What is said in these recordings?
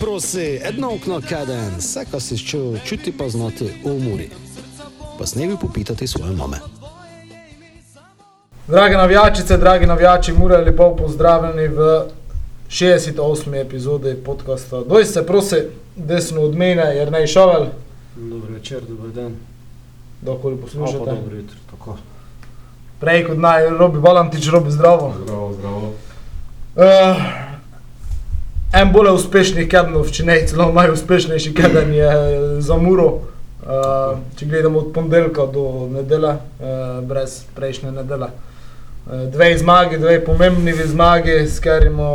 Prosi, edno okno kaden, vse, kar si čutil, čuti pa znati v muri. Pa snevi popitati svoje mame. Drage navijačice, dragi navijači, mora lepo pozdravljeni v 68. epizodi podcasta. Doj se prosi, desno od mene, jer ne šovel, Dobro večer, dober dan. dokoli Opa, poslušate. dobro jutro, tako. Prej kot naj, robi balantič, robi zdravo. Zdravo, zdravo. Uh, en bolj uspešnih kednov, če ne celo najuspešnejši keden je za Muro. Uh, če gledamo od ponedeljka do nedele, uh, brez prejšnje nedele. Uh, dve zmagi, dve pomembni zmagi, s katerimi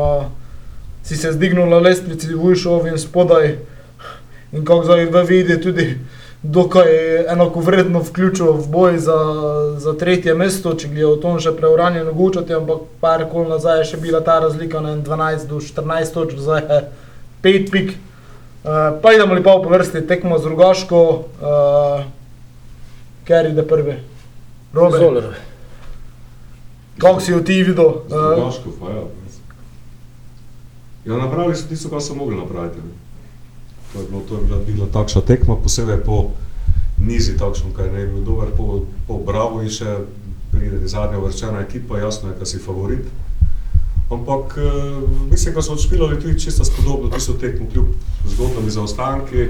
si se zdignil na lestvici, vujšov in spodaj. In kako zdaj v vidi tudi dokaj enakovredno vključil v boj za, za tretje mesto, če gre o tom še preuranjeno gučati, ampak par kol nazaj je še bila ta razlika na 12 do 14 točk, zdaj je 5 pik. Uh, pa idemo lepo po vrsti, tekmo z Rogaško, uh, ker ide prvi. Robe, Zoler. kako si jo ti videl? Uh, Zdravaško, pa ja. Ja, napravili so tisto, kar so mogli napraviti. Ne. To je, bilo, to je bila, bila takšna tekma, posebej po nizi takšno, kaj ne je bil dober, po, po Bravo in še pride zadnja vrčena ekipa, jasno je, da si favorit. Ampak eh, mislim, da so odšpilali tudi čisto spodobno tisto tekmo, kljub zgodnimi zaostanki.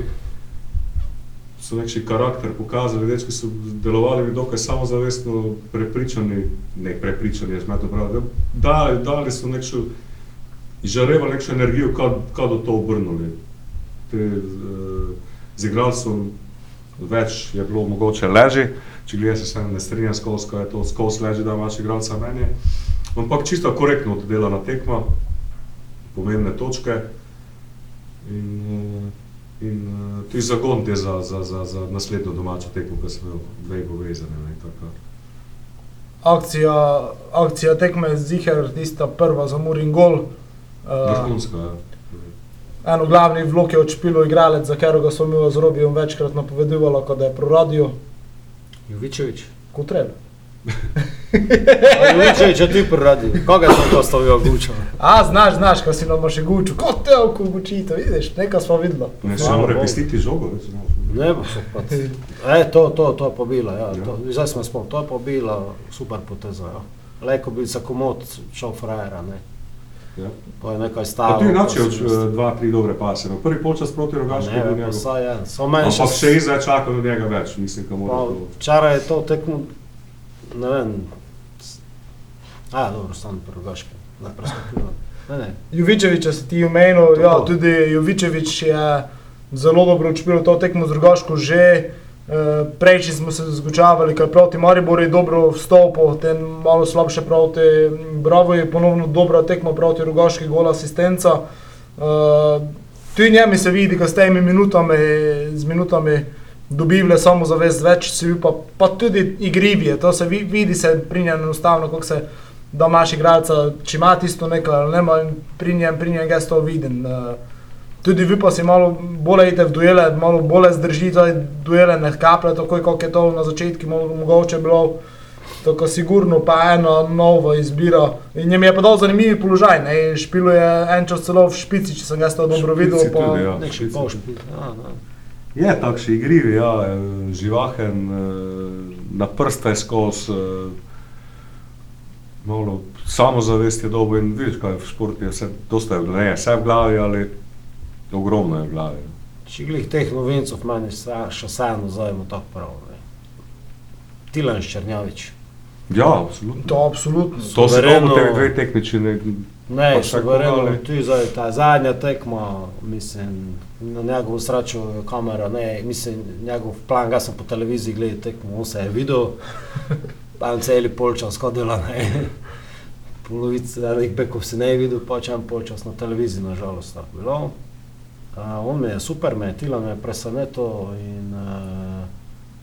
So neki karakter pokazali, dečki so delovali dokaj samozavestno, prepričani, ne prepričani, jaz to pravi, dali, dali so nekšo, izžarevali nekšo energijo, kaj do to obrnuli. Te, uh, z igralcem več je bilo mogoče leži, če gledaj se sem ne strinjam skozi, ko je to skozi leži, da imaš igralca meni. Ampak čisto korektno oddelana tekma, pomembne točke in, uh, in uh, tudi zagon te za, za, za, za naslednjo domačo tekmo, ki sem imel dve povezane. Akcija, akcija tekme z Ziher, tista prva za Murin gol. Uh, Vrhunska, ja. Eno glavnih vlog je odšpilo igralec, za katerega so mi z Robijem večkrat napovedovali, da je proradio, Jovičevič. kot treba. Jovičevič, a ti proradi. Koga sem to stavil gučo? A, znaš, znaš, ko si nam še gučil, kot te oko gučite, vidiš, nekaj smo videli. Ne, Bogu. pestiti žogo. recimo. Ne bo se pa. E, to, to, to je pobila, ja. To, zdaj smo spomnili, to je pobila, super poteza, ja. Leko bi za komod šel frajera, ne. Ja. To je nekaj stalo. tu je načel eh, dva, tri dobre pase. No. Prvi polčas proti Rogaški je Ne, bil pa njegov. saj je. Samo meni Ampak še zdaj čakam od njega več, mislim, da mora. Včeraj je to tekmo, ne vem, a dobro, sam prvogaški, ne prestopil. Ne, ne, Jovičeviča si ti omenil, ja, tudi Jovičevič je zelo dobro odšpil to tekmo z Rogaško že. Prejči smo se zgučavali, ker proti Mariboru je dobro vstopil, ten malo slabše proti Bravo je ponovno dobra tekma proti Rogaški, gol asistenca. Uh, tudi njemi se vidi, da s temi minutami, z minutami dobivle samo zavest več, si pa, pa tudi igrivije, to se vi- vidi se pri njem enostavno, kako se da imaš igralca, če ima tisto nekaj, ali ne ima, in pri njem, pri njem jaz to vidim. Uh, tudi vi pa si malo bolj idete v duele, malo bolj zdržite duele, ne kaplje, tako kot je to na začetku mo- mogoče bilo. Tako sigurno pa ena nova izbira. In njim je pa dal zanimiv položaj, ne, špilo je en čas celo v špici, če sem ga to dobro videl. Špici Pa, tudi, ja. nek še špice. pol špil. Ja, ja. Je takšen igrivi, ja, eh, živahen, eh, na prste skozi, eh, malo samozavest je dobo in vidiš, kaj je v športu, je vse, dosta je ne, vse v glavi, ali ogromno je v glavi. Če glih teh novincov meni sa- še vseeno zajemo tako prav. Ne. Tilan Ščernjavič. Ja, absolutno. to absolutno. To se Suvereno. dobro te dve tekmiči ne, Ne, Pa še suvereno, kogali. tu je zdaj ta zadnja tekma, mislim, na njegovo srečo je kamera, ne, mislim, njegov plan, ga sem po televiziji gledal tekmo, on se je videl, pa en celi polčas kodila, ne. Polovica enih bekov se ne je videl, pač en polčas na televiziji, nažalost, tako bilo. Uh, on me je super, me je tila, me je presenetil in uh,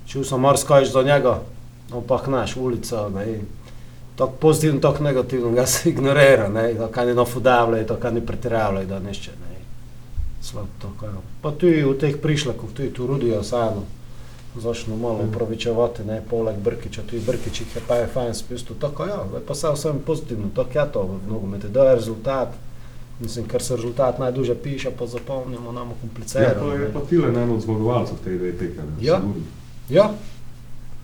čul sem marsikaj za njega, ampak naš ulica, ne, tako pozitivno, tako negativno ga se ignorira, ne, da kaj ne nafudavljajo, da kaj ne pretiravljajo, da nešče, ne. Slab to, kaj. Pa tudi v teh prišlekov, tudi tu rudijo vseeno, začnu malo Mhm. upravičevati, ne, poleg Brkiča, tudi Brkič jih je pa je fajn spustil, tako ja, pa se vsem pozitivno, tako je to v nogometu, da je rezultat, Mislim, ker se rezultat najduže piše, pa zapomnimo, nam Ja, kompliciramo. pa je pa Tilen en od zmagovalcev te dve tekme. ne, Ja. sigurno. Ja,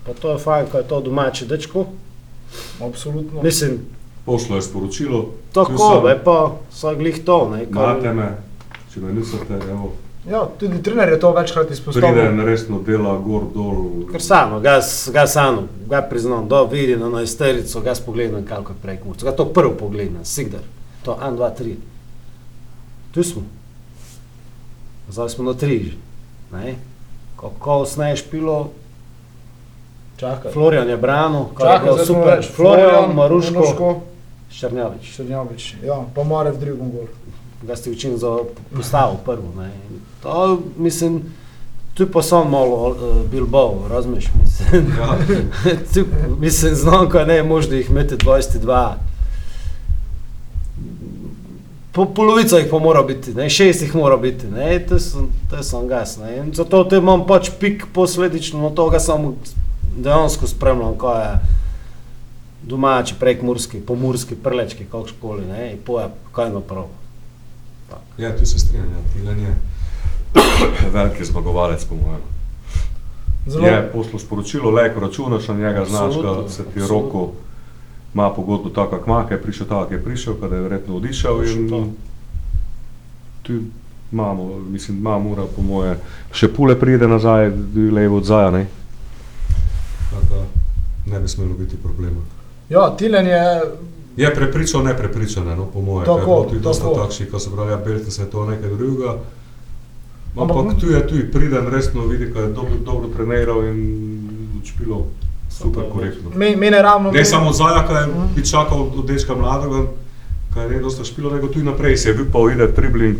pa to je fajn, ko je to domači dečko. Absolutno. Mislim, Pošlo je sporočilo, tako, je pa so glih to, ne, imate kar, me, če me nisate, evo, Ja, tudi trener je to večkrat pride izpostavil. in resno dela gor dol. kar samo, ga, s- ga samo, ga priznam, da vidim na isterico, ga spogledam, kako je prek murca. Ga to prvo pogledam, sigdar. To 1, 2, 3. Tu smo. Zdaj smo na tri. Ne? Kako sneš pilo, Čakaj. Florian je branil, kar je super. več. Florian, Maruško, Maruško, Ščrnjavič. Šrnjavič. Ja, pa Mare v drugem gol. ga ste učili za postavo prvo. Ne. In To, mislim, tu je pa samo malo uh, Bilbao, razumeš? Mislim, Ja, tu, mislim znam, ko ne možno jih imeti 22. Po polovica jih pa mora biti, ne, šest jih mora biti, ne, to sem, to sem gas, ne, in zato te imam pač pik posledično na to, ga samo dejansko spremljam, ko je domači, prekmurski, pomurski, prlečki, kakškoli, ne, in poje, kaj naprav. ja, tu se strinjam, ja, Tilen je veliki zmagovalec, po mojem. Zelo. Je poslal sporočilo, le ko računaš na njega, znaš, da se ti absolutno. roko ima pogodbo tako, kako ima, ker je prišel tako, kako je prišel, kada je verjetno odišel in tu imamo, mislim, ima mora po moje, še pule pride nazaj, levo od zaja, ne? Tako da ne bi smelo biti problema. Ja, Tilen je Je prepričal, ne prepričan, no, po moje. Tako, je tudi dosta takšnih, ko so pravi, ja, Beltin se je to nekaj drugega. Ampak- Ampak tu je tu, priden resno vidi, ko je dobro, dobro treniral in učpilo super je. korektno. me- mene ravno. Ne samo Zaja, ki je Mhm. bi čakal od, dečka mladega, ki je dosta špilo, nego tudi naprej se je bil pa ide tribling.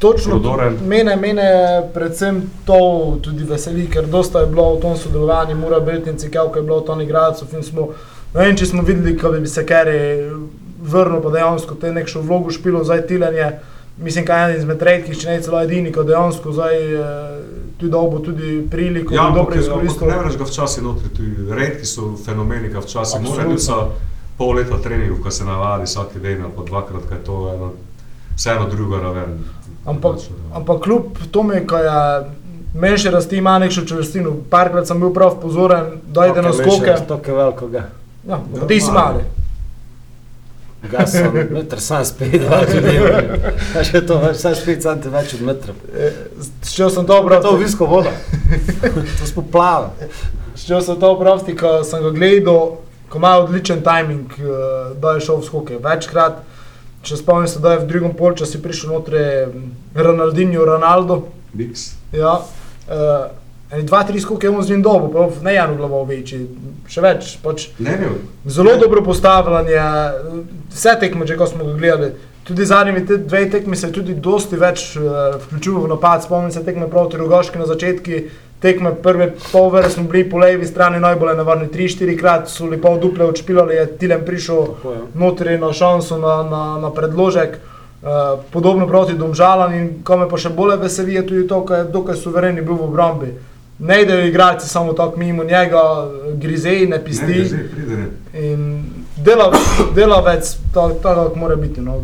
Točno, prodoren. mene, mene predvsem to tudi veseli, ker dosta je bilo v tom sodelovanju, mora Beltinci, kako je bilo v tom igralcu. in Smo, ne vem, če smo videli, kako bi se Kerry vrnil, pa dejansko te nekšno vlogo špilo, zdaj Tilenje. Mislim, kaj je eden izmed redkih, če ne celo edini, ko dejansko zdaj eh, tudi dobo tudi priliko, Ja, ja, ampak, dobro ampak izkoristil. ne moreš ga včasih notri, tudi redki so fenomeni, ki včasih morajo biti za pol leta treningov, ko se navadi vsak dan ali pa dvakrat, kaj to je eno, vseeno druga raven. Ampak, raven. ampak kljub tome, ko je menše rasti, ima nekšno čvrstino. Parkrat sem bil prav pozoren, da ide na skoke. To je velikega. Ja, pa ti si mali. Gas meter sam spet, dva ljudi. A še to, sam spet centi več od metra. Šel sem to To je visko voda. To smo plava. Šel sem to opraviti, ko sem ga gledal, ko ima odličen timing, eh, da je šel v skoke. Večkrat, če spomnim se, da je v drugem polčasu prišel notri Ronaldinho, Ronaldo. Biks. Ja, uh, dva, tri skoke je on z njim dobo, pa ne Janu glavo večji, še več. Pač, Ne, ne, Zelo dobro postavljanje, vse tekme, če ko smo ga gledali. Tudi zadnji te dve tekmi se je tudi dosti več uh, vključil v napad. Spomnim se tekme proti Rogoški na začetku. Tekme prve pol ure smo bili po levi strani najbolj nevarni, tri, štiri krat so li pol duple odšpilali, je Tilem prišel Tako notri na šanso, na, na, na predložek. Uh, podobno proti Domžalam in ko me pa še bolj veseli je tudi to, ker je dokaj suveren bil v obrambi. Ne idejo igralci samo tako mimo njega, grizej, ne ne, pisti. ne, zdaj pride, ne. In dela, delavec, tako tak mora biti. No.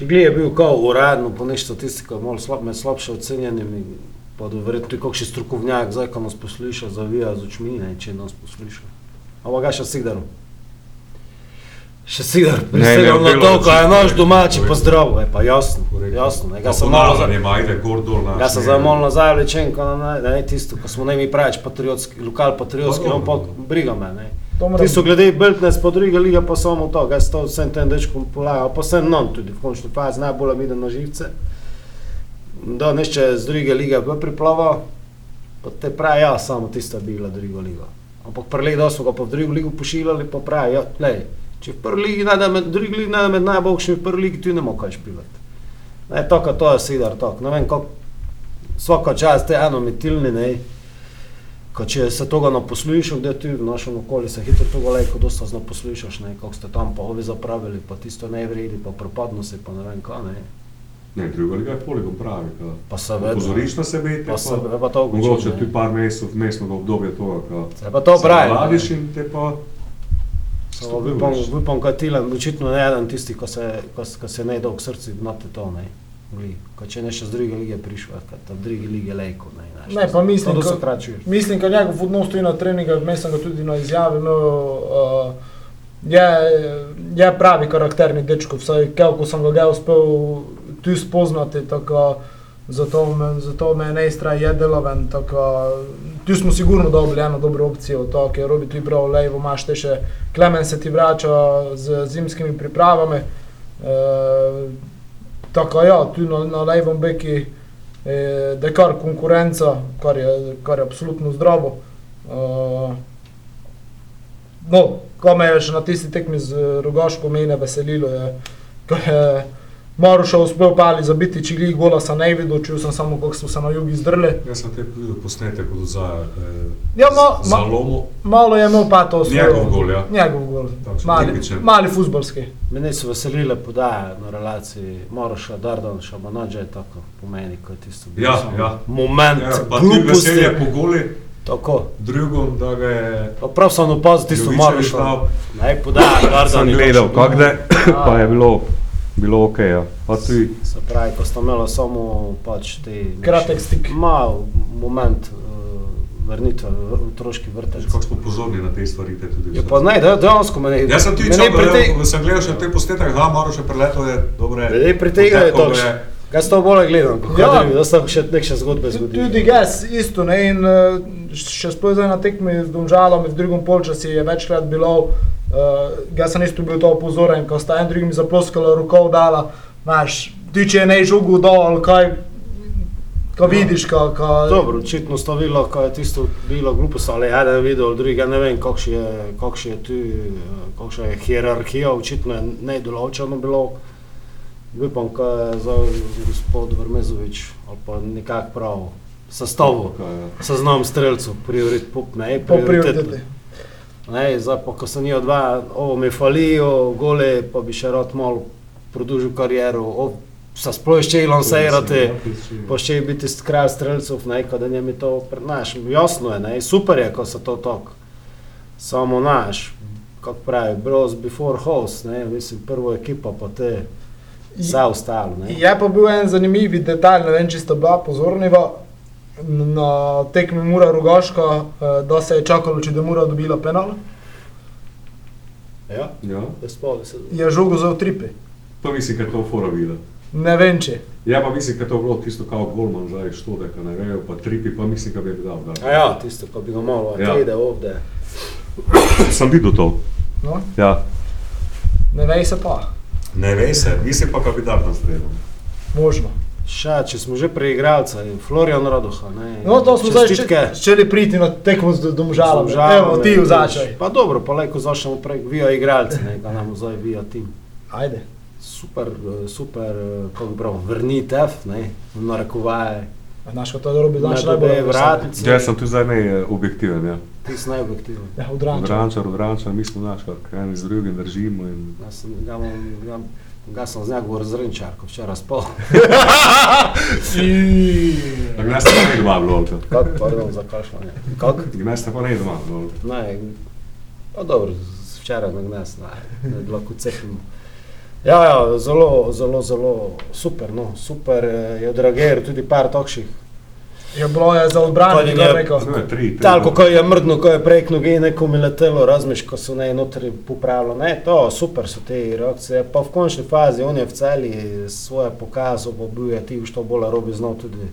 Če gli je bil kao uradno po nešto statistiko, malo slab, med slabše ocenjenimi, pa da verjetno tudi kakšen strokovnjak, zdaj ko nas posluša, zavija z očmi, ne, če nas posluša. Ampak ga še sigdarom. Še sigdar, Ne, prisegam ne, na to, ko je naš domači korektno. pozdrav, je pa jasno, Korektno. jasno, ne, ga Pa sem malo, ponavljanje ima, ide gor dol. naš, ga sem ne. zdaj malo nazaj vlečen, ko na, ne, ne, tisto, ko smo ne mi pravič patriotski, lokal patriotski, Pa on pa dobro. briga me, ne. To Ti so glede Beltnes po druge lige pa samo to, ga sto vsem tem dečkom polagal, pa sem non tudi v končni fazi najbolj viden na živce. Da nešče z druge lige bi priplaval, pa te pravi, ja, samo tista bi bila druga liga. Ampak prelej, da smo ga pa v drugo ligo pošiljali, pa pravi, ja, lej, če v prvi ligi najde med, drugi ligi najde med najboljšimi v prvi ligi, ti ne moš kaj špilati. Ne, to, ka to je sidar, to, ne vem, kako, svaka čast te anometilni, ne, Ko če se toga ne poslušaš, da ti v našem okolju se hitro toga lejko dosta zna poslušaš, ne, kako ste tam pa ovi zapravili, pa tisto ne vredi, pa propadno se, pa ne vem kaj, ne. Ne, druga liga je poligon pravi. ka Pa seveda. Opozoriš na sebe, te Pa se, pa to Mogoče ugoče, tudi par mesecev vmesnega obdobja toga, ka Se pa to se pravi. navadiš in te pa So, upam, upam, da Tilan očitno ne eden tistih, ko se, ko, ko se ne dolg srci znate to, ne. Gli, Ko če ne še z druge lige prišel, da v druge lige lejko, ne. znaš. Ne, pa mislim, to, da se krat čuješ. Mislim, da njegov odnos tudi na treningih, vmes sem ga tudi na izjavi imel, uh, je, je pravi karakterni dečko, vsaj kako sem ga, ga uspel tu spoznati, tako zato me, zato me Nejstra je deloven, tako tu smo sigurno dobili eno dobro opcijo, to, ker Robi tu prav levo, imaš te še Klemen se ti vrača z zimskimi pripravami, uh, tako ja, tu na, na levom beki eh, je kar konkurenca, kar je, kar je absolutno zdravo. Uh, no, ko me je še na tisti tekmi z Rogaško mene veselilo, je, ko je Maruša uspel pali zabiti čili gola, sem ne videl, čul sem samo, kako smo se na jugi zdrli. Jaz sem te videl posnetek od Zaja, Ja, ma, za ma, lomo, malo je imel pa to njegov gol, ja. Njegov gol. Takšen Mali, mali futbolski. Mene so veselile podaje na relaciji Moroša, Dardan, Šabanođe, tako pomeni, ko je tisto Ja, ja. moment Ja, pa gluposti. veselje po goli, Tako. drugom, da ga je Pa prav sem opazil tisto Jovičević Moroša. dal. Naj podaja, Dardan. Sem je gledal, kako da, pa je bilo, bilo ok. Ja. Pa tudi, Se pravi, ko sta imela samo pač te... Kratek stik. Mal moment uh, vrnitve v otroški vrtec. Kako smo pozorni na te stvari, te tudi. Ja, pa ne, da- dejansko me ne... Jaz sem tudi me ne čakal, prite- ko sem gledal še te posnetek, ha, Maro še preleto je, dobre. Ne potekal točno. je. Kaj ste to bolje kako Ja. ja. da se še neke zgodbe zgodijo. Tudi gas, isto. Ne? In uh, še sploh zdaj na tekmi z Domžalom v drugem polčasu je večkrat bilo, uh, jaz sem isto bil to opozoren, ko sta en drugim zaploskala rokov dala, znaš, ti če je ne žugu dol, kaj, ko Ja. vidiš, ko, ko, Dobro, očitno sta videla, ko je tisto bilo glupost, ali eden je videl, drugi ne vem, kakšna je, kakšna je tu, eh, kakšna je hierarhija, očitno je nedoločeno bilo. Upam, ko je zdaj gospod Vrmezovič ali pa nekako prav Kaj je? seznam streljcev, priorit, pop, ne, po prioritetno. prioriteti. Ne, zdaj pa, ko se njih dva, ovo mi falijo, gole, pa bi še rad malo produžil kariero, o, sa sploh še lansirati, pa še biti kralj streljcev, ne, ko da njemi to, pre- znaš, jasno je, ne, super je, ko se to tako, samo naš, kako pravi, bros before host, ne, mislim, prvo ekipa, pa te, vse ostalo, ne. Je pa bil en zanimiv detalj, ne vem, če ste bila pozorniva. Na tekmi Mura Rogaška, eh, da se je čakalo, če da Mura dobila penal, Ja, Ja, spomnim se. je žogo za utripi. pa mislim, da je to fora bila. Ne vem če. Ja, pa mislim, da je to bilo tisto kao golman, zdaj štode, ka ne vejo, pa tripi, pa mislim, da bi bi dal. Da. A ja, tisto, ko bi ga malo, Ja. ja. ide ovde. Sem videl to. No? ja, Ne vej se pa, Ne ve se, mislim pa, da bi dal na strelu. možno. Še, če smo že pri igralca, je Florian Radoha, ne. No, to smo zdaj čestitke. še- želeli priti na tekmo z Domžalom. Evo, ti v začaj. Pa dobro, pa lejko začnemo prek via igralce, ne, ga nam zdaj via tim. Ajde. Super, eh, super, eh, kako bi prav, vrnitev, ne, narekovaje. A Znaš, kot to robi, znaš Na najbolj dobe vratnice. jaz sem tu zdaj ne objektiven. Ja. Ti si najobjektiven. Ja, od Ranča. Odrančar, odrančar, mi smo naš, kar en z drugim držimo. In... Jaz sem, ga, imam- ga, sem z njega razrenčar, ko včeraj spal. Tako ne ste pa ne doma bilo. Kako, pardon, za kašljanje. Kako? Ne ste pa ne doma bilo. Ne, pa dobro, z- včeraj na gnes, ne, ne lahko cepimo. Ja, ja, zelo, zelo, zelo super, no, super eh, je odreagiral tudi par takšnih. Je bilo je za odbrano, ti je- rekel. No, je tri, tri. Talko, ko je mrdno, ko je prek noge nekomu letelo, razmiš, ko so ne notri popravilo. Ne, to super so te reakcije. Pa v končni fazi on je v celi svoje pokazal, bo bil je ti, što bolj robi znal tudi.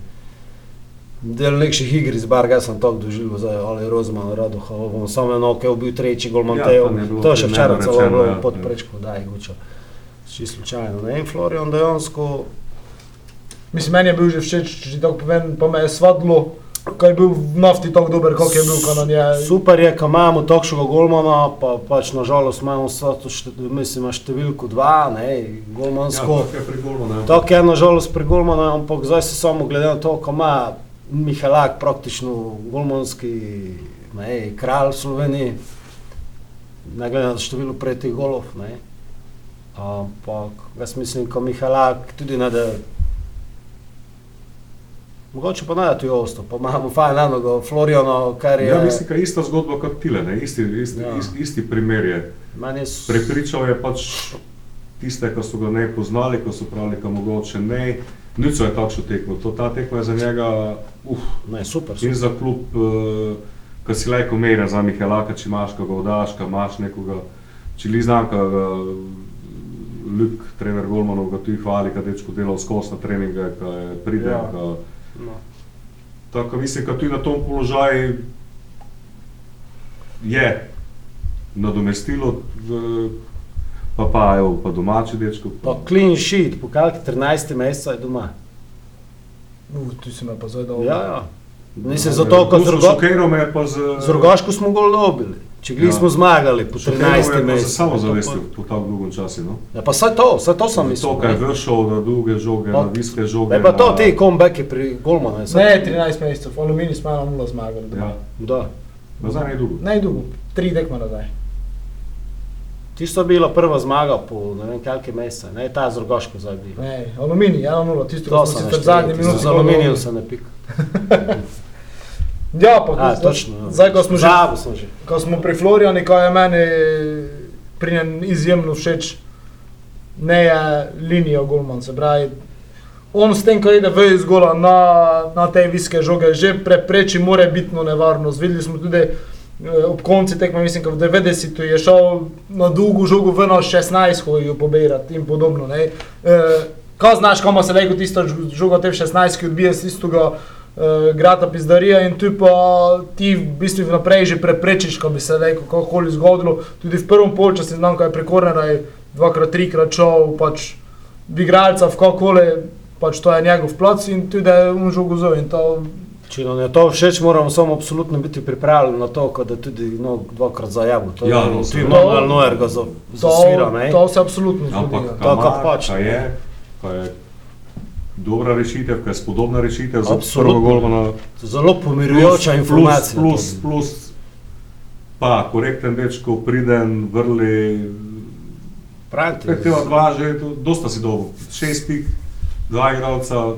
Del nekših igr iz Barga sem tako doživel, zdaj ali Rozman, Radoha, bom samo eno, ki je bil tretji gol Mantejo. Ja, to to še včeraj celo bilo ja. pod prečko, daj, gučo. Čisto slučajno. Ne, in Florian dejansko Mislim, meni je bil že všeč, če ti tako povem, pa me je svadlo, ko je bil v nafti tako dober, kot je bil, ko na njej. Super je, ko imamo takšnega golmana, pa pač nažalost imamo vsato šte, mislim, ima številko dva, ne, Ja, golmansko. tako je. Tako je nažalost pri golmanu, ampak zdaj se samo glede na to, ko ima Mihalak praktično golmanski ne, kralj v Sloveniji, ne glede na število prejetih golov, ne. Ampak jaz mislim, ko Mihalak tudi ne da Mogoče pa naj tu ostalo, pa imamo fajn enoga Floriano, kar je... Ja, mislim, da je ista zgodba kot tile, ne? isti, isti, Ja. isti, isti primer je. Meni je s- Prepričal je pač tiste, ki so ga ne poznali, ko so pravili, da mogoče ne. Nič je takšno tekmo, to, ta tekma je za njega, uf, Ne, super, in super. za klub, uh, ki si lajko mera za Mihelaka, če imaš koga odaš, ko imaš nekoga, če li znam, ko ga Ljuk, trener Golmanov, ga tu hvali, kad dečko delal skozi na treninge, je pride, Ja. ja. No. Tako mislim, da tudi na tom položaju je nadomestilo, pa pa, evo, pa domači dečko. Pa clean sheet, po kalki 13 meseca je doma. Uh, tu si me pa zdaj dal. Ja, ja. Mislim, zato, ko z me je pa z... Rogaško smo gol dobili. Če gli Ja. smo zmagali po šokiral me je 13 pa za mesecih. samozavestjo po tako dolgem času, no. Ja, pa saj to, saj to sem mislil. To, kar je ne. vršil na dolge žoge, Pa- na viske žoge. Ne, pa to na- ti comebacki pri Golmanu. je Ne, 13 mesecev, Alumini smo 1-0 zmagali. Ja, doma. Da. nazaj ne dolgo. Najdugo, tri tekme nazaj. Tisto je bila prva zmaga po ne vem kalki meseca, ne ta z Rogaško zdaj bi. Ne, Alumini, 1-0, tisto, To ko smo sem sicer zadnji minuti. Z aluminijem se ne pika. Ja, pa A, zdaj- točno. Zdaj, ko smo že sem že. ko smo pri Floriani, ko je meni pri njem izjemno všeč, ne je linija Golman, se pravi. On s tem, ko ide v izgola na, na te viske žoge, že prepreči morebitno nevarnost. Videli smo tudi eh, ob koncu tekme, mislim, da v 90-ih je šel na dolgo žogo v na 16, ko jo pobirati in podobno. Ne. Eh, Kaj znaš, komu se lego tisto žogo te v 16, ki odbije z istega uh, grata pizdarija in tu pa ti v bistvu vnaprej že preprečiš, ko bi se rekel, kakokoli zgodilo. Tudi v prvem polčasu znam, ko je prekornera, je dvakrat, trikrat šel, pač v igralca, v kakokoli, pač to je njegov plac in tudi je on žogo zove in to Če nam je to všeč, moramo samo absolutno biti pripravljeni na to, ko da tudi no, dvakrat zajavu. To Ja, je no, no, seveda. Manuel Neuer ga za- zasvira, ne? to se absolutno Ampak zgodi. ja. To, kar Kamar, pač. kaj je, kaj je dobra rešitev, kaj je spodobna rešitev za Absolutno. prvega golmana. Zelo pomirjujoča informacija. Plus, plus, plus pa korekten dečko, priden, vrli, pet tega dva že, dosta si dolgo, šest pik, dva igralca,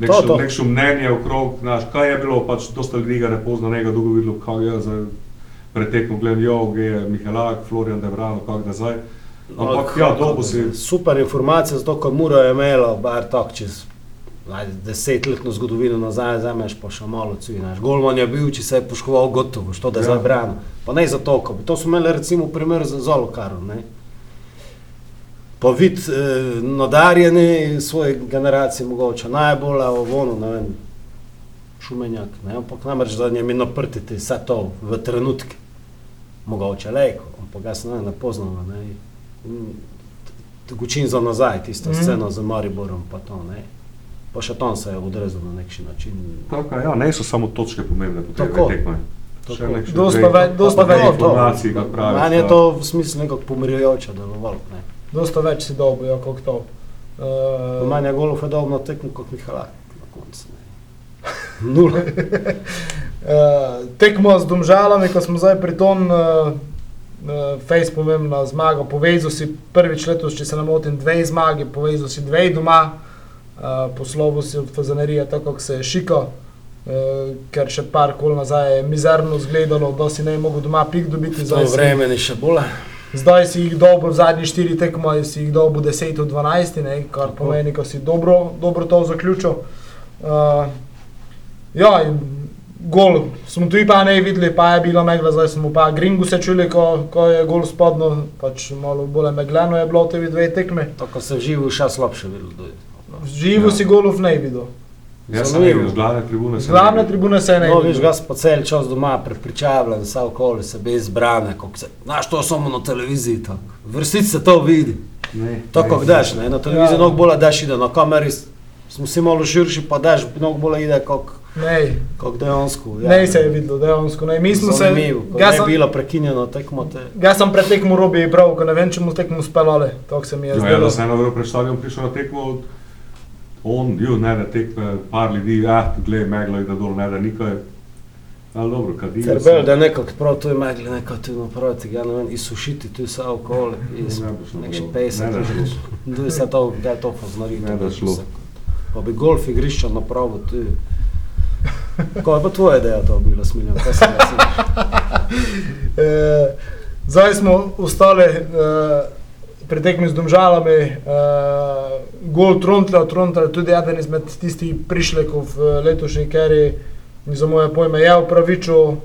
nekšno, nekšno mnenje okrog, znaš, kaj je bilo, pač dosta ljudi ga ne pozna, njega dolgo videlo, kaj je za pretekmo, gledam, jo, je Mihelak, Florian Debrano, kak da zdaj. Ampak ja, dolgo si, Super informacija, zato ker Mura je imela, bar tako čez desetletno zgodovino nazaj, zameš pa še malo cvinaš. Golman je bil, če se je poškoval, gotovo, što da je Ja. zdaj brano. Pa ne za to, bi. To smo imeli recimo primer za Zolokaru, ne. Pa vid eh, nadarjeni svoje generacije mogoče najbolj, a ono, ne vem, šumenjak, ne, ampak namreč za njim je naprtiti vse to v trenutke. Mogoče lejko, ampak jaz ne, ne poznam, ne. In Tekočin za nazaj, tista Mhm. mm. scena z Mariborom, pa to, ne. Pa še tam se je odrezal na nek način. tako, ja, ne so samo točke pomembne po tej Tako. tekme. Tako. Nekšne Dosta dve- ve- dosta pa dve več. informacij, kako praviš. Meni je da- to v smislu nekako pomirjujoče delovalo. Ne. Dosta več si dobil, ja, kot to. Uh, Uh, Meni je golf je dobro tekmo kot Mihalak na koncu. Nula. Uh, tekmo z Domžalami, ko smo zdaj pri tom, uh, Face pomembna zmaga, povezal si prvič letos, če se ne motim, dve zmagi, povezal si dve doma, uh, poslovil si od Fazanerije, tako kot se je šiko, uh, ker še par kol nazaj je mizerno izgledalo, da si ne bi mogel doma pik dobiti. Zdaj vreme ni še bolj. Zdaj si jih dobil v zadnjih štirih tekmah, si jih dobil 10 od 12, ne, kar pomeni, da si dobro, dobro to zaključil. Uh, ja, in gol smo tudi pa ne videli, pa je bilo megla, zdaj smo pa Gringu se čuli, ko, ko je gol spodno, pač malo bolj megleno je bilo te dve tekme. Tako se v živu še slabše videlo. Živo Ja. si golov ne videl. Jaz sem videl, z glavne tribune Z sem glavne videl. tribune se ne No, viš, ga pa cel čas doma prepričavljen, vse okoli sebe izbrane, kako se, znaš, to samo na televiziji tako. V resnici se to vidi. Ne, Tako ne. daš, ne, na televiziji Ja. mnogo bolje daš ide, na kameri s- smo si malo širši, pa daš mnogo bolje ide, kot Ne, kak dejansko. Ja. ne se je videlo, dejansko. Ne. Mi smo se, je sem, bilo prekinjeno tekmo te. jaz sem pred tekmo robi prav, ko ne vem, če mu tekmo speljali, tako se mi je ja, zdelo. da se eno uro pred stadion prišel na tekmo, on, ju, ne da tekme, par ljudi, ah, glej, meglo je da dol, ne da nikaj. Ali dobro, kadijo Terbel, da nekako prav tu je megli, nekako tu naproti, ja ne vem, izsušiti tu vse okoli, iz Ne boš nekši pesek, Ne da šlo. tu je se to, da je to poznari. Ne da šlo. pa bi golf igrišča napravil. Ti. Kaj je pa tvoja ideja to bila, smiljan? Kaj si mislil? Eh, Zdaj smo ostali eh, pri tekmi z domžalami, eh, gol Trontla, Trontla je tudi eden izmed tistih prišlekov v letošnji keri, za moje pojme je upravičil eh,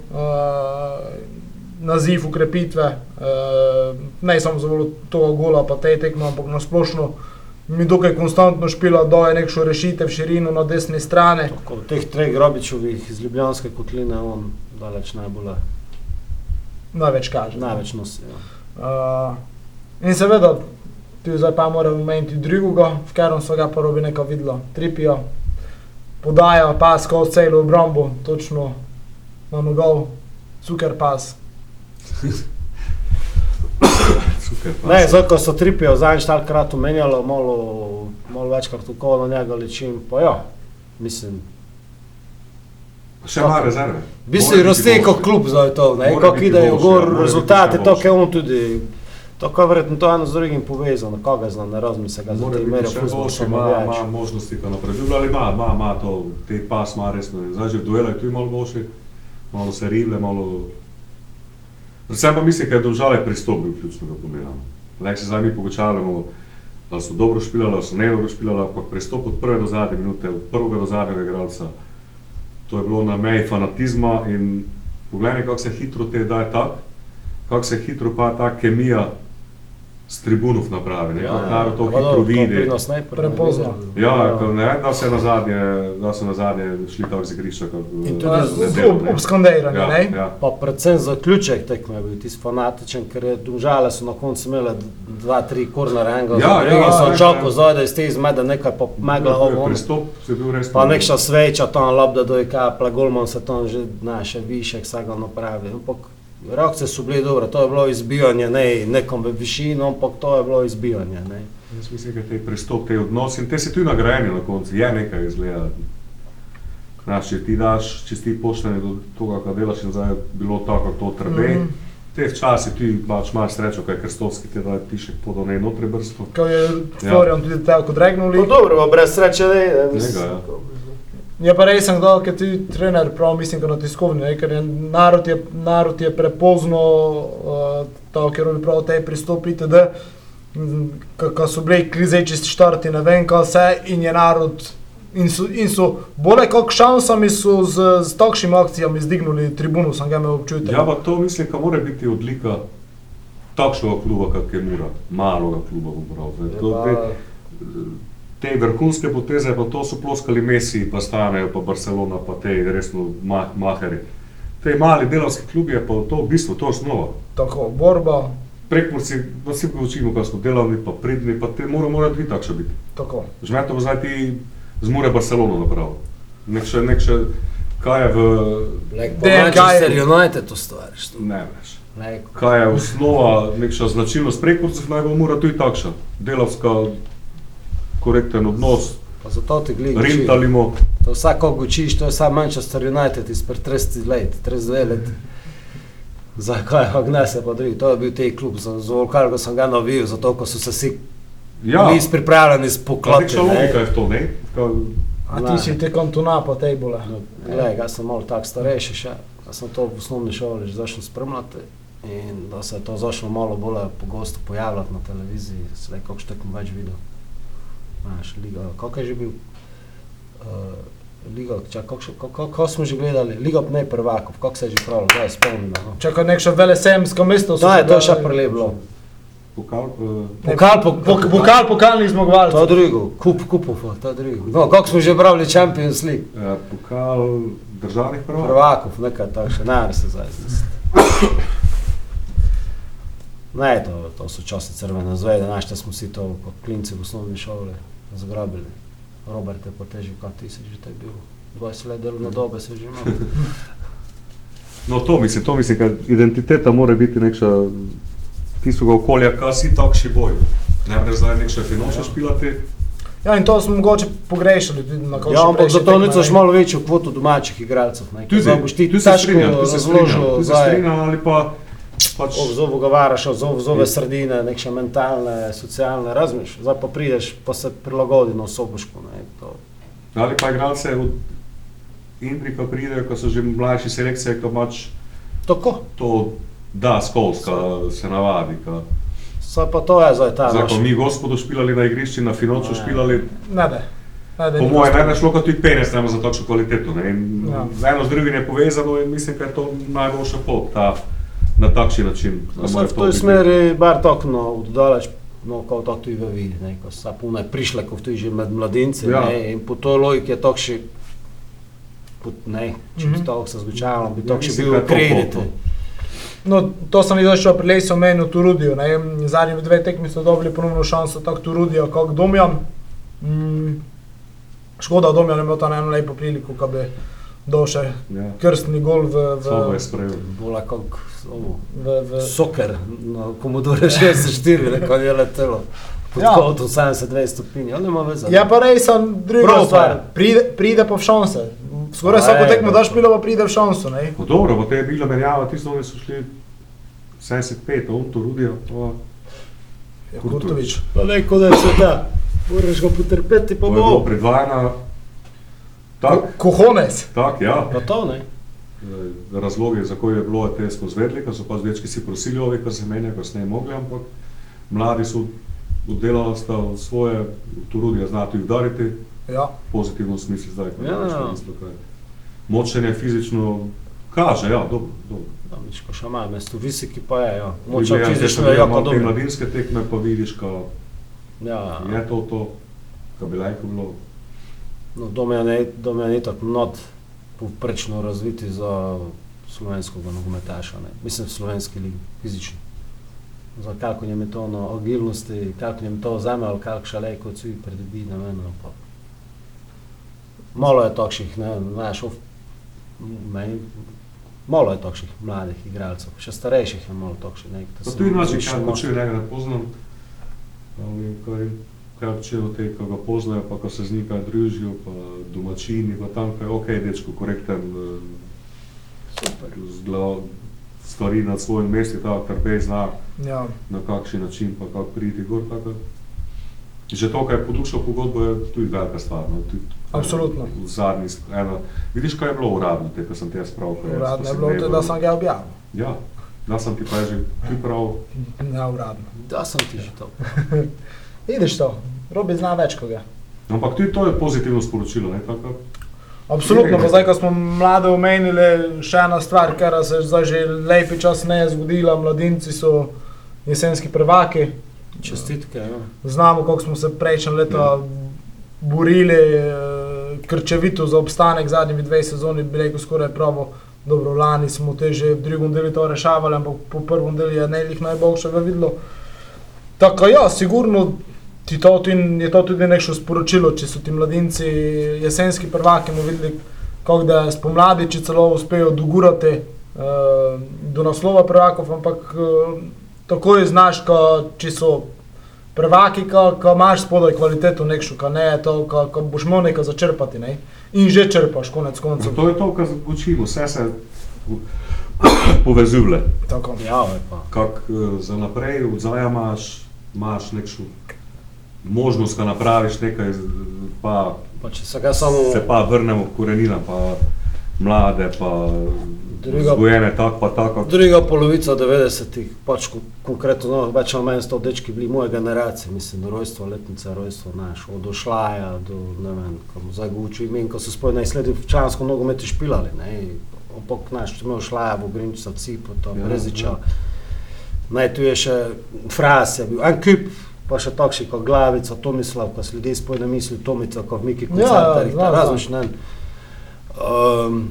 naziv ukrepitve, eh, ne samo za to gola, pa te tekme, ampak na splošno mi dokaj konstantno špila, da je nekšo rešitev širino na desni strani. Tako, teh treh grobičevih iz Ljubljanske kotline on daleč najbolj, Največ kaže. največ nosi. Ja. Uh, in seveda, tu zdaj pa moramo omeniti drugega, v katerem so ga prvi nekaj videlo, tripijo, podajo pas skozi celo obrambo, točno na nogov, super pas. Ne, se- zdaj, ko so tripijo zadnjič talkrat omenjalo, malo, malo večkrat tako na njega ličim, pa ja, mislim, Še ima rezerve. v bistvu roste kot klub zdaj to, ne, kako idejo ja, gor biti rezultate, to, je on tudi, to, kar verjetno to eno z drugim povezano, koga zna, ne razmisle ga, Mora zato biti merijo še boljši, ima, ima možnosti, ko napreduje, ali ima, ima, ima to, te pas ima resno. Zdaj že v duelu je tudi malo boljši, malo se rible, malo... Predvsem pa mislim, da je domžale pristop bil ključnega pomena. Lek se zdaj mi pogočavamo, da so dobro špilali, da so ne dobro špilali, ampak pristop od prve do zadnje minute, od prvega do zadnjega igralca, to je bilo na meji fanatizma in poglej, kako se hitro te daje tak, kako se hitro pa ta kemija s tribunov napravi, ne, kako narod to hitro dobro, to vidi. ne Prepozno. Ja, ne, da se na zadnje, da so na zadnje šli tako z igrišča. Kot, In eh, tudi Uh, z- nedeljo, ob, ne. skandiranju, ja, ne? ja. Pa predvsem zaključek tekme je bil tisti fanatičen, ker je domžale so na koncu imele d- dva, tri kornere, enega Ja, za drugim, ja, so ja, čakal ja. zdaj, da iz te izmede nekaj pomagla Ja, ovo. ono. Pristop je bil res. Pa nekša sveča tam lobda do kaplja, golman se tam že naše više, vsega napravi. Ampak reakcije so bile dobre, to je bilo izbijanje, ne nekom v višino, ampak to je bilo izbijanje. Ne. Jaz mislim, da te pristop, te odnosi in te si tudi nagrajeni na koncu, je nekaj izgleda. Znaš, če ti daš, če ti pošten do tega, kar delaš in zdaj je bilo tako, to trebe. Mm. Te včasih ti pač imaš srečo, kaj Krstovski ti da tišek podal ne notre brsto. Ko je Florian tudi tako dregnuli. No dobro, brez sreče ne. Njega, ja. Je pa res, da je ti trener, prav mislim, kot na tiskovni, ne, ker je narod, je, narod je prepozno, uh, to, ker oni prav te pristopi, itd. Ko so bili klizeči štarti, ne vem, kaj vse, in je narod. In so, in so bolj kot šansami so z, z takšnimi akcijami zdignuli tribuno, sem ga imel občutek. Ja, pa to mislim, da mora biti odlika takšnega kluba, kot je Mura, malega kluba, bom pravil. Te, vrhunske poteze, pa to so ploskali Messi, pa stanejo, pa Barcelona, pa te resno ma, maheri. Te mali delovski klubi je pa to v bistvu, to je osnova. Tako, borba, Prekmurci, da si učimo, kako smo delavni, pa pridni, pa te mora, mora tudi takšno biti. tako. Žmeto bo zdaj ti z Mure Barcelono napravil. Nek še, nek še, kaj je v, Like, DNK je- Manchester United ustvariš. to. ne veš. Like, kaj je osnova, nekša značilnost prekurcev, naj bo mora tudi takšna. Delavska, korekten odnos, pa zato ti gledi. rentalimo. To vsako učiš, to je samo Manchester United izpred 30 let, 32 let. Zakaj je Agnese pa drugi? To je bil tej klub, za, za kar sem ga navil, zato ko so se vsi Ja, bili pripravljeni pa spoklati. nekša logika je v to, ne? Ka, A ti si te kontuna po tej bole. No, Glej, jaz sem malo tak starejši še, jaz sem to v osnovni šoli že začel spremljati in da se je to začelo malo bolj pogosto pojavljati na televiziji, kakšno tekmo več videl. Znaš, liga, kako je že bil? Uh, Liga, čak, kako, še- kako, kako smo že gledali? Liga ne prvakov, kako se je že pravilo, da je spomnimo. No. Čakaj, nekšno velesemsko mesto. To je se to še prelep bilo. pokal, Ne, Pokal, po, po, Pok, pokal pokalnih to je drugo, kup, kupov, to je drugo. No, kako smo že brali Champions League? uh, pokal državnih prvakov. Prvakov, nekaj takšnega, ne gre se zdaj znesiti. Ne, to, to so časi crvene zvezde, našli smo si to kot klinci v osnovni šoli zagrabili. Robert je potežil, kaj ti si že te bil. 20 let delovne dobe se že imel. No, to mislim, to mislim, ker identiteta mora biti nekša tistega okolja, kaj si takšni boj. Ne moreš zdaj nekša finančno špilati. Ja, in to smo mogoče pogrešali tudi na koncu. Ja, ampak zato nicaš malo večjo kvoto domačih igralcev. Ne, Tudi, boš ti tu se strinjam, tu se strinjam, razložil tu se strinjam ali pa pač ga varaša, zovu zove sredine, neke še mentalne, socialne, razmiš. Zdaj pa prideš, pa se prilagodi na to. Ali pa igralce od Indrika pridejo, ko so že mlajši selekcije, ko pač Tako. to da skozi, ko se navadi. Ko, Saj pa to je zdaj ta zdaj, naš. ko mi gospodu špilali na igrišču, na Finoču špilali, Ne, ne. po mojem, bi šlo kot tudi penes, ne za takšno kvaliteto. Ne? In Ja. Eno z drugim je povezano in mislim, da je to najboljša pot, ta, na takšen način. No, v to toj smeri bar tako no, oddaleč, no, kot to tudi vidi, ne, ko so pune prišle, ko tudi že med mladinci, Ja. ne, in po toj logiki je to še, ne, če bi Mhm. to se zgučalo, bi Ja, to še mislim, bil kredit. No, to sem videl še pri Lesu meni v Turudiju. ne. Zadnji dve tekmi so dobili ponovno šanso, tako Turudija kot Domjan. Mm, škoda, Domjan je imel tam eno lepo priliko, ko bi dal še Ja. krstni gol v, v. Bolj kot ovo. v, v, Soker na Commodore 64, ne, ko je letelo. Pod Ja. kotom 72 stopinj, ali ima veze? Ja, pa res sem druga stvar. Pride, pride v šanse. Skoraj vsako tekmo pa. daš pilo, pa pride v šanso. No, dobro, pa te je bila menjava, tisto, oni so šli 75, on to rudijo. pa- Ja, Kurtovič. Pa ne, kot da je se da. Moraš ga potrpeti, pa bo. predvajano tako, Kohones. tak, ja. Pa to ne. Eh, Razlogi, zakaj je bilo, te smo zvedli, ker so pa zvečki si prosili ove, ker se menja, ker se ne mogli, ampak mladi so oddelali sta svoje, tu rudijo znati udariti, Ja. v pozitivnem smislu zdaj, ko Ja, je ja. Močenje fizično kaže, ja, dobro, dobro. Da, Miško še ima mesto, visiki pa je, ja. Močan gledaš, fizično je jako gledamo te dobro. mladinske tekme, pa vidiš, ko Ja, je to to, kar bi lahko bilo. No, Domjan je, Domjan je tako not povprečno razviti za slovenskega nogometaša, ne. Mislim, v slovenski ligi, fizično. Za kako njem je to na agilnosti, kako njem to vzame, ali kako šale, kot si predobi, ne vem, ampak. Malo je takšnih, ne, znaš, meni, malo je takšnih mladih igralcev, še starejših je malo takšnih, ne. Pa tu je način, kaj počuje, njega ne poznam. Ali kaj, kaj počejo te, ko ga poznajo, pa ko se z njim družijo, pa domačini, pa tam kaj, ok, dečko, korekten, Super. eh, z glav, stvari na svojem mestu, tako trpe zna, Ja. na kakšen način, pa kako priti gor, tako. Že to, kaj je podušal pogodbo, je tudi velika stvar. No, tudi, Absolutno. V zadnji, eno, vidiš, kaj je bilo uradno, te, ko sem te jaz prav. jaz Uradno je bilo to, da sem ga objavil. Ja, da sem ti pa že ti prav. Ne uradno. Da sem ti že to. Vidiš to, Robi zna več kot ga. Ampak tudi to je pozitivno sporočilo, ne tako? Absolutno, pa zdaj, ko smo mlade omenili, še ena stvar, kar se zdaj že lepi čas ne je zgodila, mladinci so jesenski prvaki. Čestitke, ja. Znamo, kako smo se prejšnje leto borili, eh, krčevito za obstanek zadnjimi dve sezoni, bi rekel skoraj pravo. Dobro, lani smo te že v drugem delu to rešavali, ampak po prvem delu je najlih najboljšega videlo. Tako ja, sigurno ti to tudi, je to tudi nekšno sporočilo, če so ti mladinci jesenski prvaki, bomo videli, kako da spomladi, če celo uspejo dogurati uh, do naslova prvakov, ampak uh, takoj znaš, ko, če so prvaki, ko, ko imaš spodaj kvaliteto nekšno, ko ne je to, ko, ko boš imel nekaj začrpati, ne? in že črpaš, konec koncev. To je to, kar učimo, vse se povezuje. Tako. Ja, je pa. Kak eh, za naprej odzaj imaš, imaš nekšno možnost, da napraviš nekaj, pa Pa če se ga samo se pa vrnemo k koreninam, pa mlade, pa Druga- vzgojene tako, pa tako. druga polovica 90-ih, pač ko, konkretno, no, več ali manj sto dečki bili moje generacije, mislim, rojstvo, letnica, rojstvo naš, od Ošlaja do, ne vem, kam učil imen, ko so spoj najsledi v člansko nogometu špilali, ne, opok naš, imel Ošlaja, Bogrinčica, Cipo, to, Ja, Breziča, ja. naj tu je še Fras je bil, en kup, pa še takšni kot Glavica, Tomislav, ko so ljudje spoj ne misli, Tomica, kot Miki Ja, ja, znam, različni, ne. Um,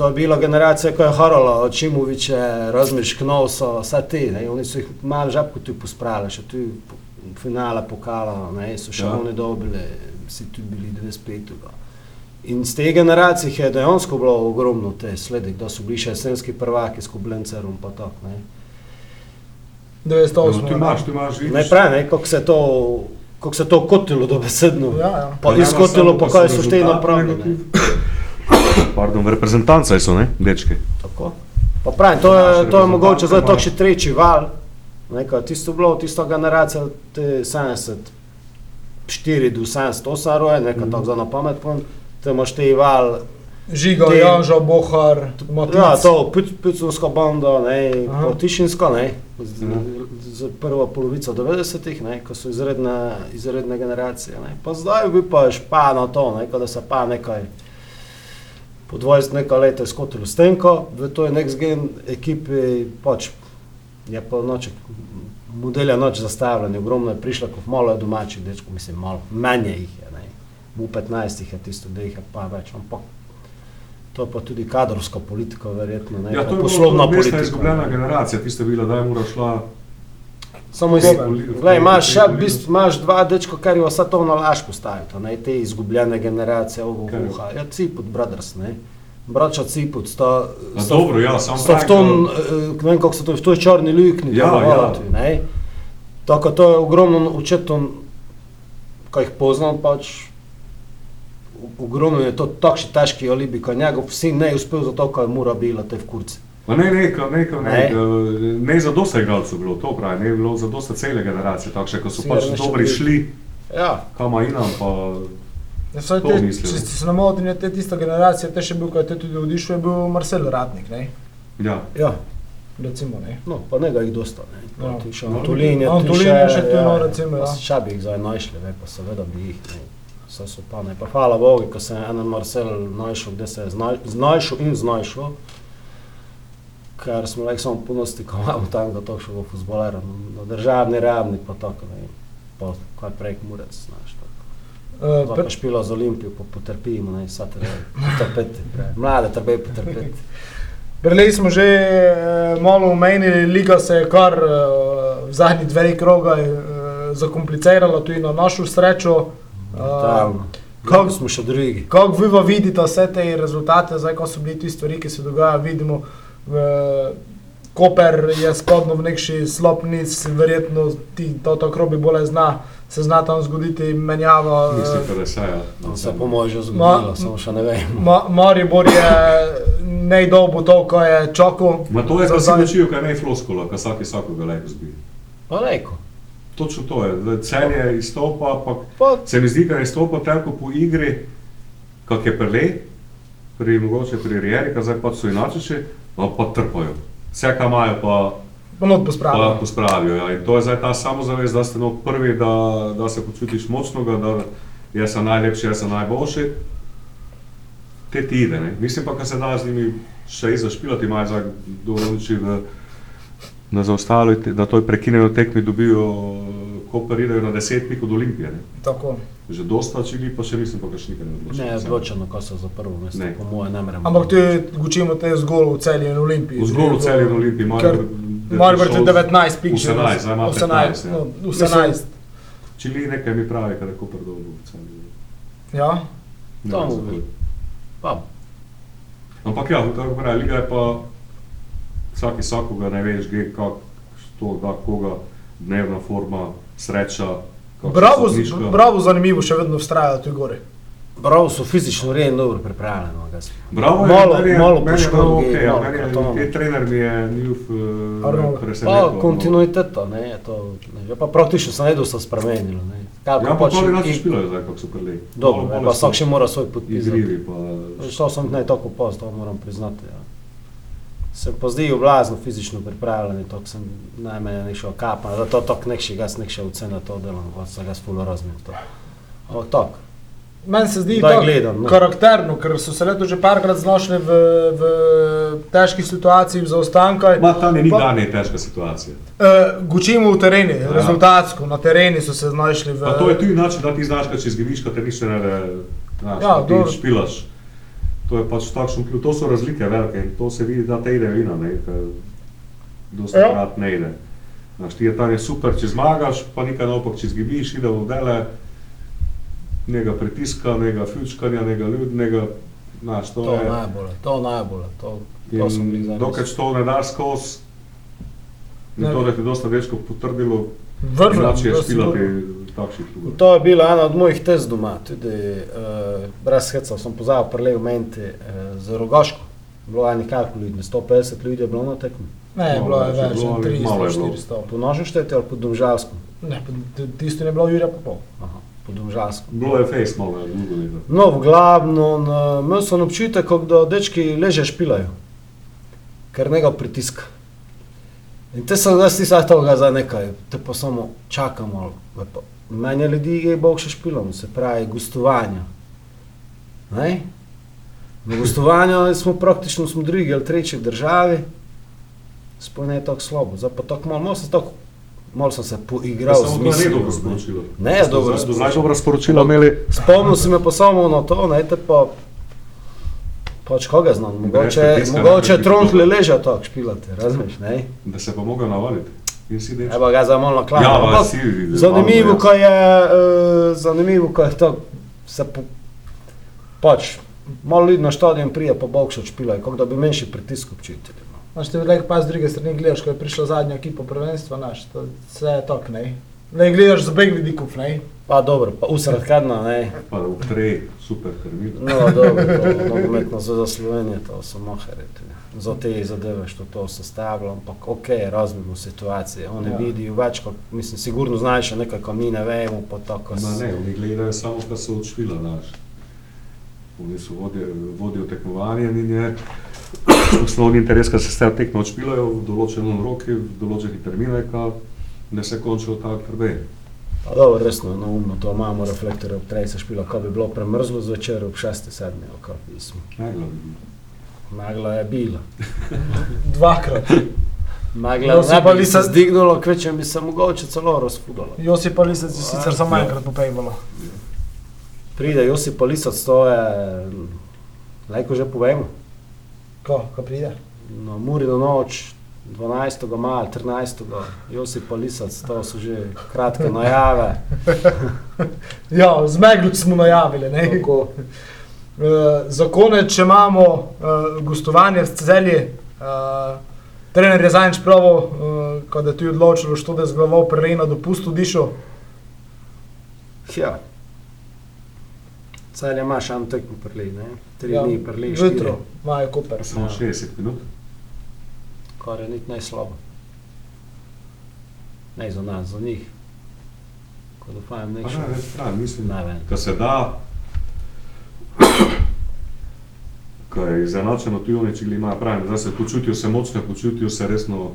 To je bila generacija, ko je harala od Čimoviče, Razmiš, Knovso, vse te, ne, oni so jih malo žabko tu pospravili, še tu finale pokala, ne, so še Ja. ja. oni dobili, si tu bili 95. In z te generacije je dejansko bilo ogromno te sledi, da so bili še jesenski prvaki s Koblencerom pa tako, ne. 98. No, ti imaš, ti imaš, vidiš. Ne pravi, ne, kako se to, kako se to kotilo dobesedno. Ja, ja. Pa izkotilo, pa kaj so šte napravili, ne. Pardon, v reprezentancah so, ne, dečki. Tako. Pa pravim, to je, to je mogoče zdaj to še tretji val. Neka, tisto bilo, tisto generacija, te 70, 4 do 78 roje, nekaj mm. tako za na pamet, te imaš te Ival, Žiga, Te- Janža, Bohar, Matic. ja, to Pic- Picunsko bando, ne, Aha. pa Tišinsko, ne, z, Mhm. z prvo polovico 90-ih, ne, ko so izredne, izredne generacije, ne. Pa zdaj bi pa špa na to, ne, ko da se pa nekaj po 20 nekaj let skotilo stenko, v toj Next Gen ekipi pač je pa noč, modelja noč zastavljeni, ogromno je prišlo, kot malo je domačih dečkov, mislim, malo, manje jih je, ne. V 15 je tisto, da jih je pa več, ampak to je pa tudi kadrovska politika, verjetno, ne, Ja, to je poslovna bila mestna politika. izgubljena ne. generacija, tista bila, da je mora šla. Samo iz, Dober. glej, imaš, v bistvu, imaš dva dečka, kar je vse to na laž postaviti, ne, te izgubljene generacije, ovo Kaj? uha, ja, Ciput Brothers, ne, braća Ciput, sta, A sta, dobro, ja, sam sta v pravim, tom, eh, ne vem kako se to, v toj črni luknji, Ja, ja. ne, tako to je ogromno, očetno, ko jih poznam, pač, ogromno je to takšni težki alibi, ko njegov sin ne je uspel zato, ker je mora bila te v kurci. Ma ne, ne, ne, ne, Ne. ne, za dosta igralcev bilo, to pravi, ne je bilo za dosta cele generacije, takšne, ko so pač še dobri bili. šli, Ja, kama inam, pa Ja, saj To te, mislim. če se ne motim, je te tista generacija, te še bil, ko je te tudi odišel, je bil Marcel Radnik, ne? ja. ja, Recimo, ne? No, pa ne ga jih dosta. Ne. Ja. Ja. Še No, Antolin je tu Antolin je še tu, no, recimo, ja. Če bi jih zdaj našli, ve, pa seveda bi jih. Ne. Vse so pa ne. Pa hvala Bogu, ko se je en Marcel našel, kde se je znašel in znašel. Ker smo lahko samo ponosti, ko imamo tam ga točnega futbolera, na, na državni ravni pa tako. Ne. Pa kaj prej murec, znaš. Uh, pa špilo z Olimpijo, pa potrpimo, ne, vsa treba potrpeti. Mlade treba potrpeti. Prej smo že eh, malo omenili, liga se je kar eh, v zadnjih dveh krogah eh, zakomplicirala, tudi na našo srečo. Totalno. kako- smo še drugi? Kako vi pa vidite vse te rezultate, zdaj ko so bili ti stvari, ki se dogajajo, vidimo, v, Koper je spadno v neki slab niz, verjetno ti to tako bi bolje zna, se zna tam zgoditi menjava. eh, Mislim, da se je. To se po mojem že Ma- zgodilo, samo še ne vem. Ma, Maribor je nejdolgo to, ko je čakal. Ma to je si zdaj. načijo, kaj ne je floskola, kaj vsak vsakoga lepo zbije. Pa reko. Točno to je, celje izstopa, pa Pa se mi zdi, da izstopa toliko po igri, kak je prele, pri mogoče pri Rieri, kar zdaj pač so inačiši, pa, pa trpajo. Vse, kar imajo, pa, Ponot pa pospravijo. pospravijo. Ja. In to je zdaj ta samozavest, da ste no prvi, da, da se počutiš močnoga, da jaz sem najlepši, jaz sem najboljši. Te ti ide. Ne? Mislim pa, da se da z njimi še izašpilati, imajo zdaj določi v na zaostalo, na toj prekinjeni tekmi dobijo, ko pa ridejo na 10 pik od Olimpije. Ne? Tako. Že dosta čili, pa še nisem pa še nikaj ne odločil. ne odločeno, ko so za prvo mesto, Ne. po mojem ne merem. Ampak tu gučimo te zgolj v celju in Olimpiji. V zgolj v celju in Olimpiji, Ker Maribor je 19 pik. že 18, zdaj ima 15. Ja. no, 18. Čili nekaj mi pravi, kar je Koper dolgo v celju. Ja. Ne To mu bi. Pa, Ampak ja, tako pravi, liga je pa vsak vsakoga ne veš, kje, kak, što, da, koga, dnevna forma, sreča. Bravo, stopnička. bravo, zanimivo, še vedno vztrajajo tu gore. prav so fizično rejno dobro pripravljeni. no. Bravo, je, Malo- je, malo bravo, poškodb je, okay, ja, malo te trener mi je njuf uh, Arnold. presenetil. Pa kontinuiteta, ne, je to, ne, je pa praktično se ne dosta spremenilo. Ne. Kako Ja, pa pač to i- inače špilajo zdaj, kako so prili. Dobro, ne, pa vsak še mora svoj podpis. Igrivi, pa... Šel sem ne tako poz, to moram priznati. Ja. Se pa zdi oblazno fizično pripravljen, to sem najmanj nekšel kapan, da to tako nekši gas nekšel ocena to delam, pa se ga spulo razumem to. Ampak tako. Meni se zdi Daj tako gledam, no. karakterno, ker so se leto že parkrat znašli v, v težki situaciji, v zaostanku. Ma tam je ni Pa- danje težka situacija. Uh, gučimo v tereni, Ja. rezultatsko, na tereni so se znašli v. Pa to je tudi način, da ti znaš, kad če izgubiš, kad te nišče ne da, znaš, Ja, ti dobro. špilaš. To je pač takšen klub, to so razlike velike in to se vidi, da te ide vina, ne, ker Ja. krat ne ide. Znaš, ti je tam je super, če zmagaš, pa nikaj naopak, če izgubiš, ide v dele, njega pritiska, njega fučkanja, njega ljudnega, znaš, to, To je. najbolje, to najbolje, to, to sem bil In zadnjič. dokaj to ne daš skozi, in Ne. to, da ti je dosta večko potrdilo, Vrlo, drugače je špilati sigurno. Takšnih klubov. To je bila ena od mojih tez doma, tudi uh, brez heca sem pozabil prele momenti uh, za Rogaško. Bilo je nekako ljudi, 150 ljudi je bilo na tekmi. Ne, bilo je je več, bilo, je 300, bilo. 400. Po našem šteti ali po Domžalskem? Ne, tisto ne bilo Jurija Popov. Aha. Po Domžalsko. Bilo je face malo, ja, drugo leto. No, v glavnem, eh, imel sem občutek, kot da dečki leže špilajo, ker njega pritiska. In te sem jaz nisem tega za nekaj, te pa samo čakamo. lepo. Meni ljudi je bog še špilom, se pravi gostovanja. Ne? Na gostovanju smo praktično smo drugi ali tretji v državi, sploh ne tako slabo. Zdaj pa tako malo, malo sem, tako, malo sem se poigral z Samo to je mislijo. dobro sporočilo. Ne, je dobro Do zdaj dobro sporočilo imeli. Spomnil si me pa samo na to, ne, te pa, pač koga znam, mogoče, ne, mogoče pritiska. tronkli leža tako špilati, razumeš, ne? Da se pa mogel navaditi. Deč. Evo ga za malo naklanja. Ja, pa Ampak si, zanimivo, ko je, uh, zanimivo, ko je to, se po, pač, malo ljudi na stadion prije, pa bog še špilajo, kot da bi menjši pritisk občutili. no. Znaš, ti le pa z druge strani gledaš, ko je prišla zadnja ekipa prvenstva, naš, to vse je tok, ne. Le gledaš z obeh vidikov, ne. Pa dobro, pa usred kadna, ne. Pa v prej, super termin. No, dobro, to nogometno za Slovenije, to so maheriti. Za te zadeve, što to sestavljam, ampak ok, razumemo situacije. Oni Ja. vidijo več, kot, mislim, sigurno znajo še nekaj, ko mi ne vemo, pa tako. Ma s- ne, oni gledajo samo, kar so odšvila naš. Oni so vodijo, vodijo tekmovanje in je osnovni interes, da se s tem tekmo odšpilajo v določenem roku, v določenih terminah, ka ne se končajo tako prve. Pa dobro, resno, no, umno, to imamo reflektorje ob 30 špila, ko bi bilo premrzlo zvečer ob 6-7, ali kako pismo. Magla je bila. Dvakrat. Magla Josip ne bi se zdignilo, kvečem bi se mogoče celo razfudalo. Josip pa Lisec je sicer samo Ja. enkrat popejvalo. Pride Josip Lisac, to je, lajko že povemo, Ko, ko pride? No, Murino noč, 12. maja, 13. Josip Lisac, to so že kratke najave. Ja, z Meglu smo najavili, ne. Tako, za konec, če imamo uh, gostovanje v Celje, uh, trener je zadnjič pravil, uh, ko je tu odločilo, što da je z glavo prej na dopust odišel. ja. Celje ima še eno tekmo prli, ne? Tri Ja, dni prli, Jutro, imajo Koper. Samo Ja. 60 minut. kar je niti najslabo. Ne za nas, za njih. Ko da fajem Pa nek ne, še. ne, prav, mislim, Ne vem. da se da, ko je izenačeno tu oni, če imajo pravi, da se počutijo se močno, počutijo se resno,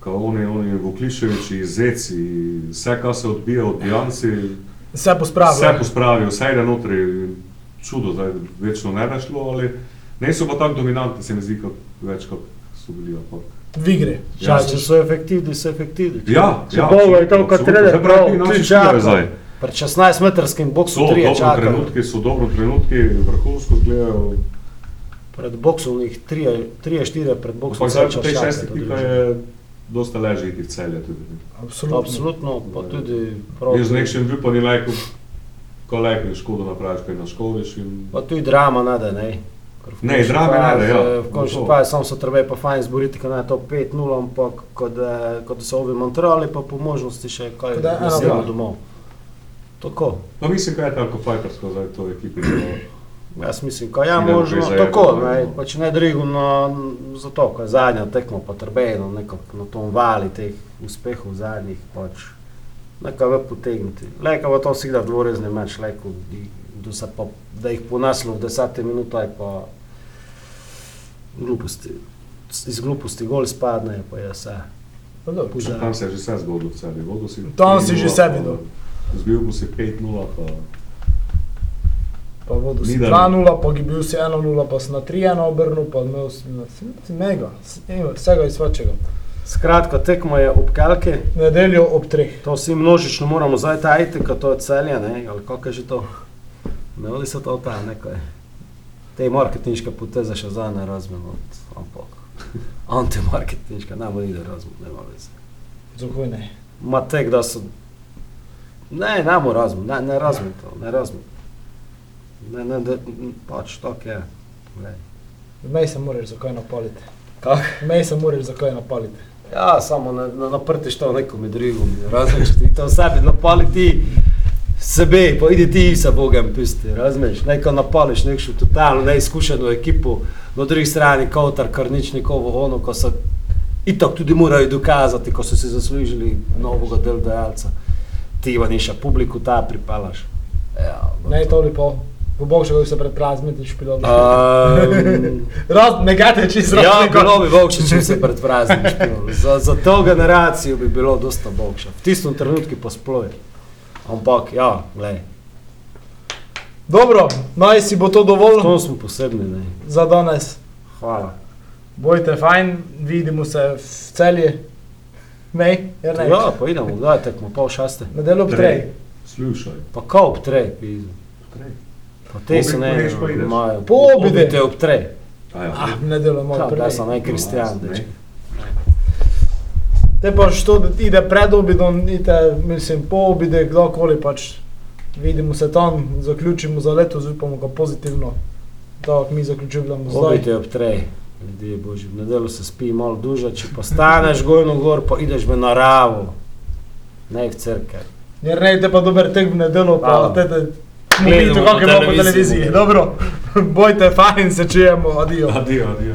kot oni, oni Vukliševiči, Zeci, vse, kar se odbija od Bijanci, Vse pospravijo. vse pospravijo, vse ide notri, čudo, da večno ne bi šlo, ali ne so pa tako dominantni, se mi zdi, kot več kot so bili. ampak- V igri. Ja, če so efektivni, so efektivni. Ja, če ja, Boga je to, kot absolutno. trener, Zdaj pravi, prav, ti ti. Pred 16-metrskim So boksom dobro trije čakajo. trenutki, so dobro trenutki, vrhunsko izgledajo. Pred boksom jih trije, trije, štiri pred boksom. Ampak zdaj čakajo, šesti je dosta leže iti v celje tudi. Absolutno. Absolutno, pa tudi prav. Jaz z nekšem bil pa ni lajko, ko lajko škodo napraviš, kaj na škodiš in... Pa tudi drama nade, ne. Ne, drame fazi- nade, ja. V končni To. fazi samo se treba pa fajn zboriti, ko je to 5-0, ampak ko da, da so ovi montrali, pa po možnosti še kaj da je naslednjo dva. domov. Tako. Pa mislim, kaj je tako fajtersko zdaj to ekipi. delo. Jaz mislim, je Idemo možno, zajedu, tako, ne. pač ne drigu na, zato, ko je zadnja tekma po Trbenu, nekako na tom vali teh uspehov zadnjih, pač nekaj ve potegniti. Leka bo to vsikdar dvorezni meč, leko, da, da jih po naslu v deseti minuti je pa gluposti. Iz gluposti gol spadne, pa je vse. Pa dobro. Tam se je že vse zgodilo v celje. Vodil si Tam si 3:0, že vse pa videl. Zbil bo si 5-0, pa Pa vodu si Ni da- 2-0, pa je bil si 1-0, pa si na 3-1 obrnil, pa imel si si- mega, vsega iz svačega. Skratka, tekma je ob Kalki, Nedeljo ob 3. to vsi množično moramo zdaj tajiti, ker to je celje, ne, ali kako je že to. Ne vodi se to ta nekaj. Te marketinške poteze še zdaj ne razumem, od- ampak antimarketinške, ne bo ide razumem, nema veze. Zakaj ne? Ma tek, da so... Ne, ne mu razumem, ne, ne razumem to, ne razumem. Ne, ne, da, pač tako je. Glej. Mej se moraš zakaj napaliti. Kak? Mej se moraš zakaj napaliti. Ja, samo na, na, naprtiš to nekomu drugemu, razumeš, ti to sebi napali ti sebe, pa idi ti sa Bogom pusti, razumeš, neko napališ nekšu totalno neizkušeno ekipo, na drugi strani Kotar, kar nič nikovo ono, ko so itak tudi morajo dokazati, ko so si zaslužili novega delodajalca. Ti Ivaniša publiku ta pripalaš. Ja, Ne, to bi. Bo bog še, ko se pred prazniki špilo. Um, Raz, ne gate čisto ja, bilo bi bogše, če se pred praznikom špilo. Za, za to generacijo bi bilo dosta bogše. V tistem trenutku pa sploh. Ampak, ja, gledaj, Dobro, naj si bo to dovolj to smo posebni, ne. za danes. Hvala. Bojte fajn, vidimo se v celje. Ne, jer ne. Ja, pa idemo, kdaj tekmo, pol šeste. Nedeljo ob Trej. trej. Slušaj. Pa kao ob trej, pizdu. Trej. Pa te se ne, imajo. Po obide. Obide ob trej. A ja, Ah, nedeljo Ja, malo da prej. sem naj kristijan, Ne. dečki. Te pa što ide pred obidom, ide, mislim, po obide, kdorkoli pač. Vidimo se tam, zaključimo za leto, upamo ga pozitivno. Tako mi zaključujemo zdaj. Obite ob trej. Ljudje božji, v nedeljo se spi malo duže, če pa staneš gojno gor, pa ideš v naravo. Ne v crkve. Jer ne, te pa dober tek v nedeljo, pa te Gledamo vidite, po kako je bilo po televiziji. Dobro, bojte fajn, se čujemo, adijo. Adijo, adijo.